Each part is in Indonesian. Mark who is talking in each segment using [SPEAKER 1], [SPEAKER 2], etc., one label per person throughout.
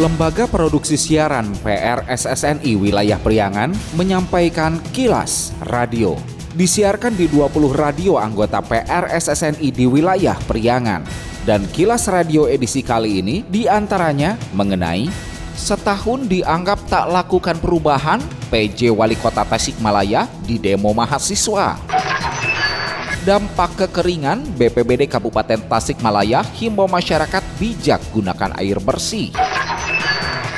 [SPEAKER 1] Lembaga Produksi Siaran PRSSNI Wilayah Priangan menyampaikan kilas radio. Disiarkan di 20 radio anggota PRSSNI di wilayah Priangan. Dan kilas radio edisi kali ini di antaranya mengenai setahun dianggap tak lakukan perubahan PJ Wali Kota Tasikmalaya di demo mahasiswa. Dampak kekeringan, BPBD Kabupaten Tasikmalaya himbau masyarakat bijak gunakan air bersih.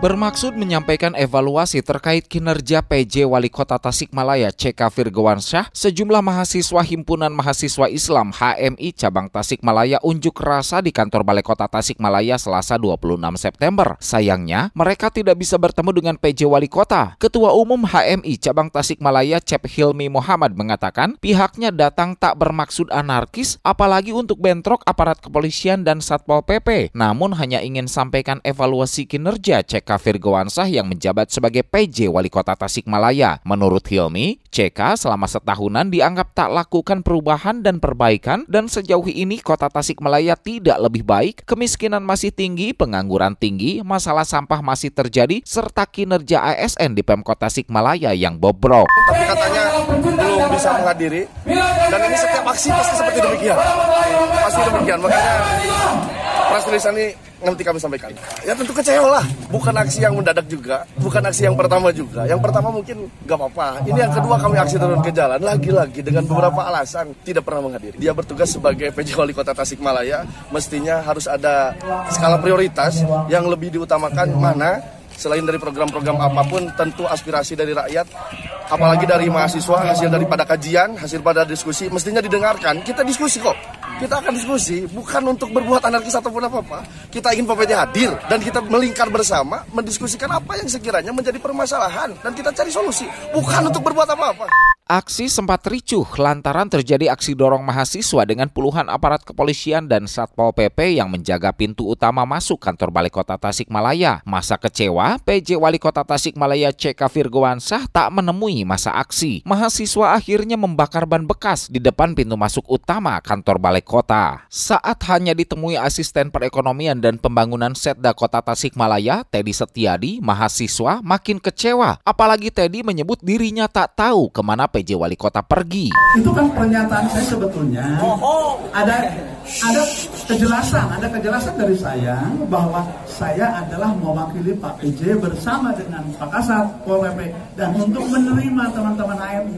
[SPEAKER 1] Bermaksud menyampaikan evaluasi terkait kinerja PJ Wali Kota Tasikmalaya CK Firgawansyah, sejumlah mahasiswa Himpunan Mahasiswa Islam HMI Cabang Tasikmalaya unjuk rasa di kantor Balai Kota Tasikmalaya Selasa 26 September. Sayangnya, mereka tidak bisa bertemu dengan PJ Wali Kota. Ketua Umum HMI Cabang Tasikmalaya Cep Hilmi Muhammad mengatakan pihaknya datang tak bermaksud anarkis apalagi untuk bentrok aparat kepolisian dan Satpol PP, namun hanya ingin sampaikan evaluasi kinerja CK CK Firgowansah yang menjabat sebagai PJ Wali Kota Tasikmalaya. Menurut Hilmi, CK selama setahunan dianggap tak lakukan perubahan dan perbaikan dan sejauh ini Kota Tasikmalaya tidak lebih baik, kemiskinan masih tinggi, pengangguran tinggi, masalah sampah masih terjadi, serta kinerja ASN di Pemkot Tasikmalaya yang bobrok.
[SPEAKER 2] Tapi katanya belum bisa menghadiri dan ini setiap aksi pasti seperti demikian. Pasti demikian, makanya pras tulisan ini nanti kami sampaikan. Ya tentu kecewa lah, bukan aksi yang mendadak juga, bukan aksi yang pertama juga. Yang pertama mungkin gak apa-apa. Ini yang kedua kami aksi turun ke jalan lagi-lagi dengan beberapa alasan tidak pernah menghadiri. Dia bertugas sebagai PJ Wali Kota Tasikmalaya, mestinya harus ada skala prioritas yang lebih diutamakan mana selain dari program-program apa pun tentu aspirasi dari rakyat apalagi dari mahasiswa hasil daripada kajian hasil pada diskusi mestinya didengarkan kita diskusi kok kita akan diskusi bukan untuk berbuat anarkis ataupun apa-apa. Kita ingin PPT hadir dan kita melingkar bersama mendiskusikan apa yang sekiranya menjadi permasalahan dan kita cari solusi, bukan untuk berbuat apa-apa.
[SPEAKER 1] Aksi sempat ricuh lantaran terjadi aksi dorong mahasiswa dengan puluhan aparat kepolisian dan Satpol PP yang menjaga pintu utama masuk kantor Balai Kota Tasikmalaya. Masa kecewa, PJ Wali Kota Tasikmalaya CK Firgowansah tak menemui masa aksi. Mahasiswa akhirnya membakar ban bekas di depan pintu masuk utama kantor Balai Kota. Saat hanya ditemui asisten perekonomian dan pembangunan Setda Kota Tasikmalaya, Teddy Setiadi, mahasiswa makin kecewa. Apalagi Teddy menyebut dirinya tak tahu ke mana PJ PJ Wali Kota pergi.
[SPEAKER 3] Itu kan pernyataan saya sebetulnya ada ada kejelasan, ada kejelasan dari saya bahwa saya adalah mewakili Pak PJ bersama dengan Pak Kasat, Pol PP dan untuk menerima teman-teman AMI.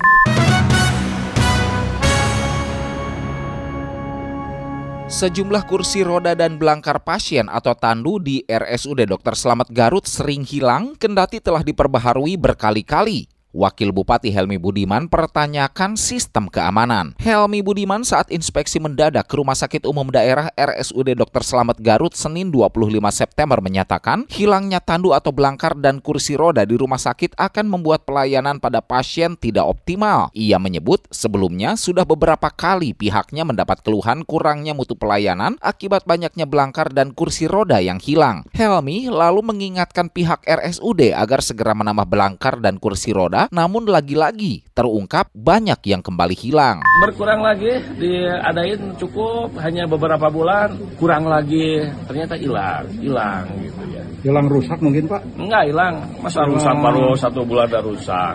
[SPEAKER 1] Sejumlah kursi roda dan belangkar pasien atau tandu di RSUD Dr. Slamet Garut sering hilang kendati telah diperbaharui berkali-kali. Wakil Bupati Helmi Budiman pertanyakan sistem keamanan. Helmi Budiman saat inspeksi mendadak ke Rumah Sakit Umum Daerah RSUD Dr. Slamet Garut Senin 25 September menyatakan hilangnya tandu atau belangkar dan kursi roda di rumah sakit akan membuat pelayanan pada pasien tidak optimal. Ia menyebut sebelumnya sudah beberapa kali pihaknya mendapat keluhan kurangnya mutu pelayanan akibat banyaknya belangkar dan kursi roda yang hilang. Helmi lalu mengingatkan pihak RSUD agar segera menambah belangkar dan kursi roda namun lagi-lagi terungkap banyak yang kembali hilang.
[SPEAKER 4] Berkurang lagi, diadain cukup hanya beberapa bulan, kurang lagi, ternyata hilang, hilang gitu ya.
[SPEAKER 5] Hilang rusak mungkin Pak?
[SPEAKER 4] Enggak hilang, masa rusak baru satu bulan udah rusak.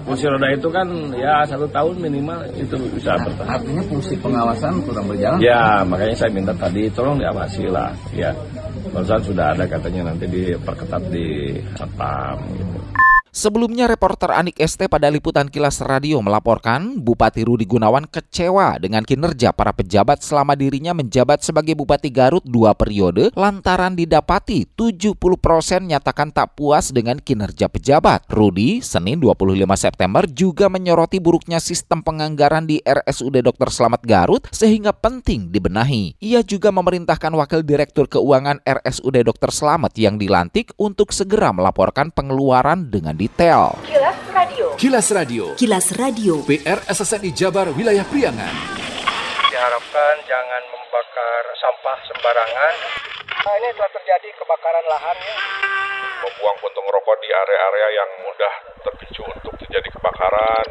[SPEAKER 4] Kursi roda itu kan ya satu tahun minimal itu bisa nah, bertahan.
[SPEAKER 5] Artinya fungsi pengawasan kurang berjalan?
[SPEAKER 4] Ya, makanya saya minta tadi tolong diawasi lah. Ya, barusan sudah ada katanya nanti diperketat di satpam gitu.
[SPEAKER 1] Sebelumnya reporter Anik ST pada liputan kilas radio melaporkan Bupati Rudi Gunawan kecewa dengan kinerja para pejabat selama dirinya menjabat sebagai Bupati Garut dua periode lantaran didapati 70% nyatakan tak puas dengan kinerja pejabat. Rudi Senin 25 September juga menyoroti buruknya sistem penganggaran di RSUD Dr. Slamet Garut sehingga penting dibenahi. Ia juga memerintahkan Wakil Direktur Keuangan RSUD Dr. Slamet yang dilantik untuk segera melaporkan pengeluaran dengan detail.
[SPEAKER 6] Kilas Radio.
[SPEAKER 7] Kilas Radio.
[SPEAKER 8] Kilas Radio.
[SPEAKER 7] PR SSNI Jabar Wilayah Priangan.
[SPEAKER 9] Diharapkan jangan membakar sampah sembarangan. Nah, ini telah terjadi kebakaran lahan ya.
[SPEAKER 6] membuang puntung rokok di area-area yang mudah terpicu untuk terjadi kebakaran.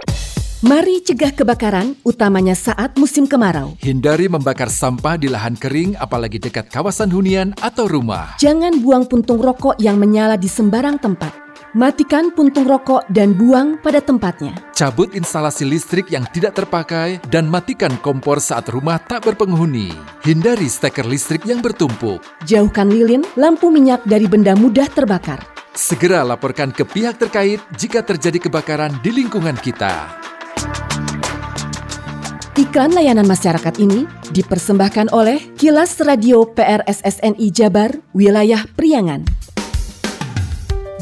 [SPEAKER 8] Mari cegah kebakaran, utamanya saat musim kemarau.
[SPEAKER 7] Hindari membakar sampah di lahan kering apalagi dekat kawasan hunian atau rumah.
[SPEAKER 8] Jangan buang puntung rokok yang menyala di sembarang tempat. Matikan puntung rokok dan buang pada tempatnya.
[SPEAKER 7] Cabut instalasi listrik yang tidak terpakai dan matikan kompor saat rumah tak berpenghuni. Hindari steker listrik yang bertumpuk.
[SPEAKER 8] Jauhkan lilin, lampu minyak dari benda mudah terbakar.
[SPEAKER 7] Segera laporkan ke pihak terkait jika terjadi kebakaran di lingkungan kita.
[SPEAKER 8] Iklan layanan masyarakat ini dipersembahkan oleh Kilas Radio PRSSNI Jabar, Wilayah Priangan.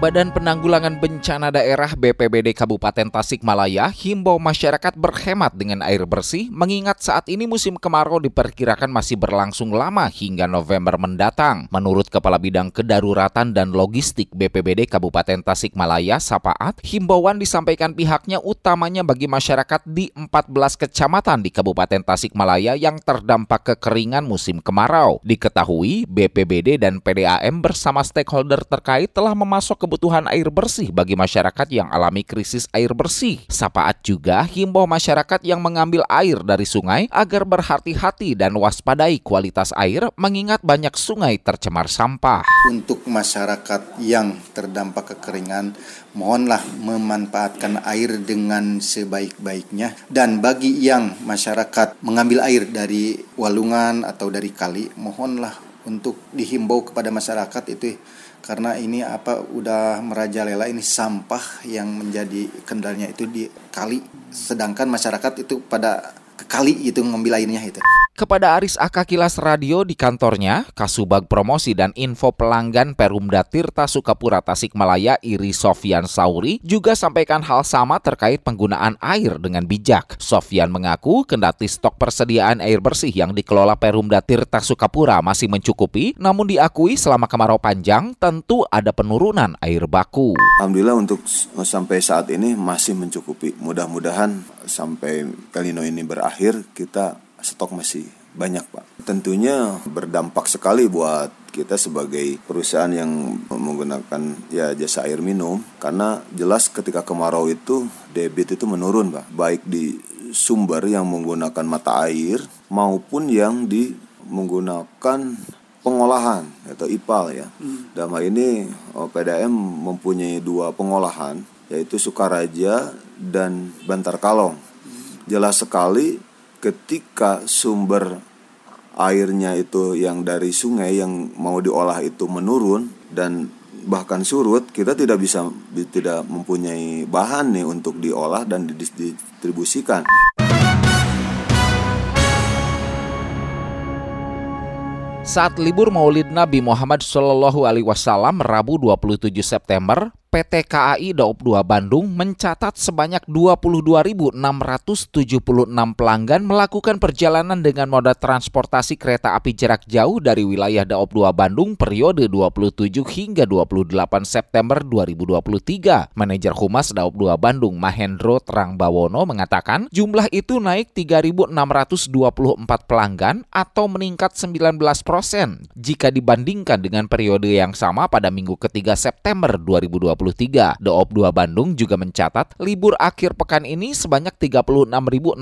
[SPEAKER 1] Badan Penanggulangan Bencana Daerah BPBD Kabupaten Tasikmalaya himbau masyarakat berhemat dengan air bersih mengingat saat ini musim kemarau diperkirakan masih berlangsung lama hingga November mendatang. Menurut Kepala Bidang Kedaruratan dan Logistik BPBD Kabupaten Tasikmalaya, Sapaat, himbauan disampaikan pihaknya utamanya bagi masyarakat di 14 kecamatan di Kabupaten Tasikmalaya yang terdampak kekeringan musim kemarau. Diketahui BPBD dan PDAM bersama stakeholder terkait telah memasok kebutuhan air bersih bagi masyarakat yang alami krisis air bersih. Sapaat juga himbau masyarakat yang mengambil air dari sungai agar berhati-hati dan waspadai kualitas air mengingat banyak sungai tercemar sampah.
[SPEAKER 10] Untuk masyarakat yang terdampak kekeringan, mohonlah memanfaatkan air dengan sebaik-baiknya dan bagi yang masyarakat mengambil air dari walungan atau dari kali, mohonlah untuk dihimbau kepada masyarakat itu karena ini apa udah merajalela ini sampah yang menjadi kendalanya itu di kali. Sedangkan masyarakat itu pada ke kali itu ngambil airnya itu.
[SPEAKER 1] Kepada Aris Aka Kilas Radio di kantornya, Kasubag Promosi dan Info Pelanggan Perumda Tirta Sukapura Tasikmalaya Iri Sofian Sauri juga sampaikan hal sama terkait penggunaan air dengan bijak. Sofian mengaku kendati stok persediaan air bersih yang dikelola Perumda Tirta Sukapura masih mencukupi, namun diakui selama kemarau panjang tentu ada penurunan air baku.
[SPEAKER 11] Alhamdulillah untuk sampai saat ini masih mencukupi. Mudah-mudahan sampai El Nino ini berakhir kita stok masih banyak pak. Tentunya berdampak sekali buat kita sebagai perusahaan yang menggunakan ya jasa air minum karena jelas ketika kemarau itu debit itu menurun pak baik di sumber yang menggunakan mata air maupun yang di menggunakan pengolahan atau IPAL ya. Hmm. Dalam hal ini PDM mempunyai dua pengolahan yaitu Sukaraja dan Bantar Kalong. Jelas sekali ketika sumber airnya itu yang dari sungai yang mau diolah itu menurun dan bahkan surut kita tidak bisa tidak mempunyai bahan nih untuk diolah dan didistribusikan.
[SPEAKER 1] Saat libur Maulid Nabi Muhammad Shallallahu Alaihi Wasallam Rabu 27 September, PT KAI Daop 2 Bandung mencatat sebanyak 22.676 pelanggan melakukan perjalanan dengan moda transportasi kereta api jarak jauh dari wilayah Daop 2 Bandung periode 27 hingga 28 September 2023. Manajer Humas Daop 2 Bandung Mahendro Trangbawono mengatakan jumlah itu naik 3.624 pelanggan atau meningkat 19 persen jika dibandingkan dengan periode yang sama pada minggu ketiga September 2023. 2023. Doop 2 Bandung juga mencatat libur akhir pekan ini sebanyak 36.602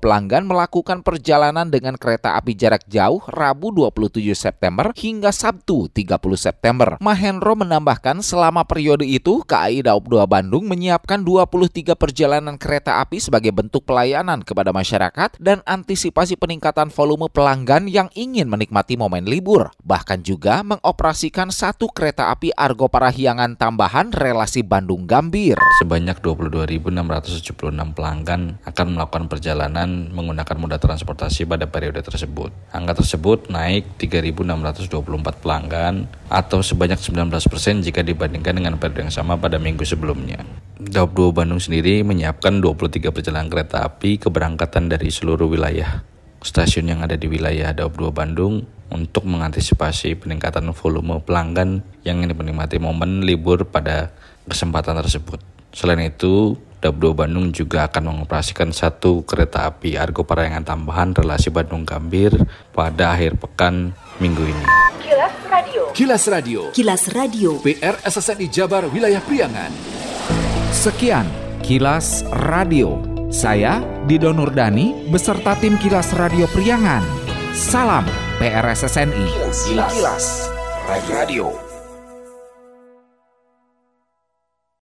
[SPEAKER 1] pelanggan melakukan perjalanan dengan kereta api jarak jauh Rabu 27 September hingga Sabtu 30 September. Mahendro menambahkan selama periode itu KAI Daop 2 Bandung menyiapkan 23 perjalanan kereta api sebagai bentuk pelayanan kepada masyarakat dan antisipasi peningkatan volume pelanggan yang ingin menikmati momen libur. Bahkan juga mengoperasikan satu kereta api Argo Parahyangan tambah tambahan relasi Bandung Gambir.
[SPEAKER 12] Sebanyak 22.676 pelanggan akan melakukan perjalanan menggunakan moda transportasi pada periode tersebut. Angka tersebut naik 3.624 pelanggan atau sebanyak 19% jika dibandingkan dengan periode yang sama pada minggu sebelumnya. Daup 2 Bandung sendiri menyiapkan 23 perjalanan kereta api keberangkatan dari seluruh wilayah stasiun yang ada di wilayah Daup 2 Bandung untuk mengantisipasi peningkatan volume pelanggan yang ingin menikmati momen libur pada kesempatan tersebut. Selain itu, 2 Bandung juga akan mengoperasikan satu kereta api Argo Parayangan tambahan relasi Bandung Gambir pada akhir pekan minggu ini.
[SPEAKER 7] Kilas Radio. Kilas Radio.
[SPEAKER 8] Kilas Radio.
[SPEAKER 7] PR SSNI Jabar Wilayah Priangan.
[SPEAKER 1] Sekian Kilas Radio. Saya Dido Nurdani beserta tim Kilas Radio Priangan. Salam PRSSNI.
[SPEAKER 7] Kilas, Kilas. Radio.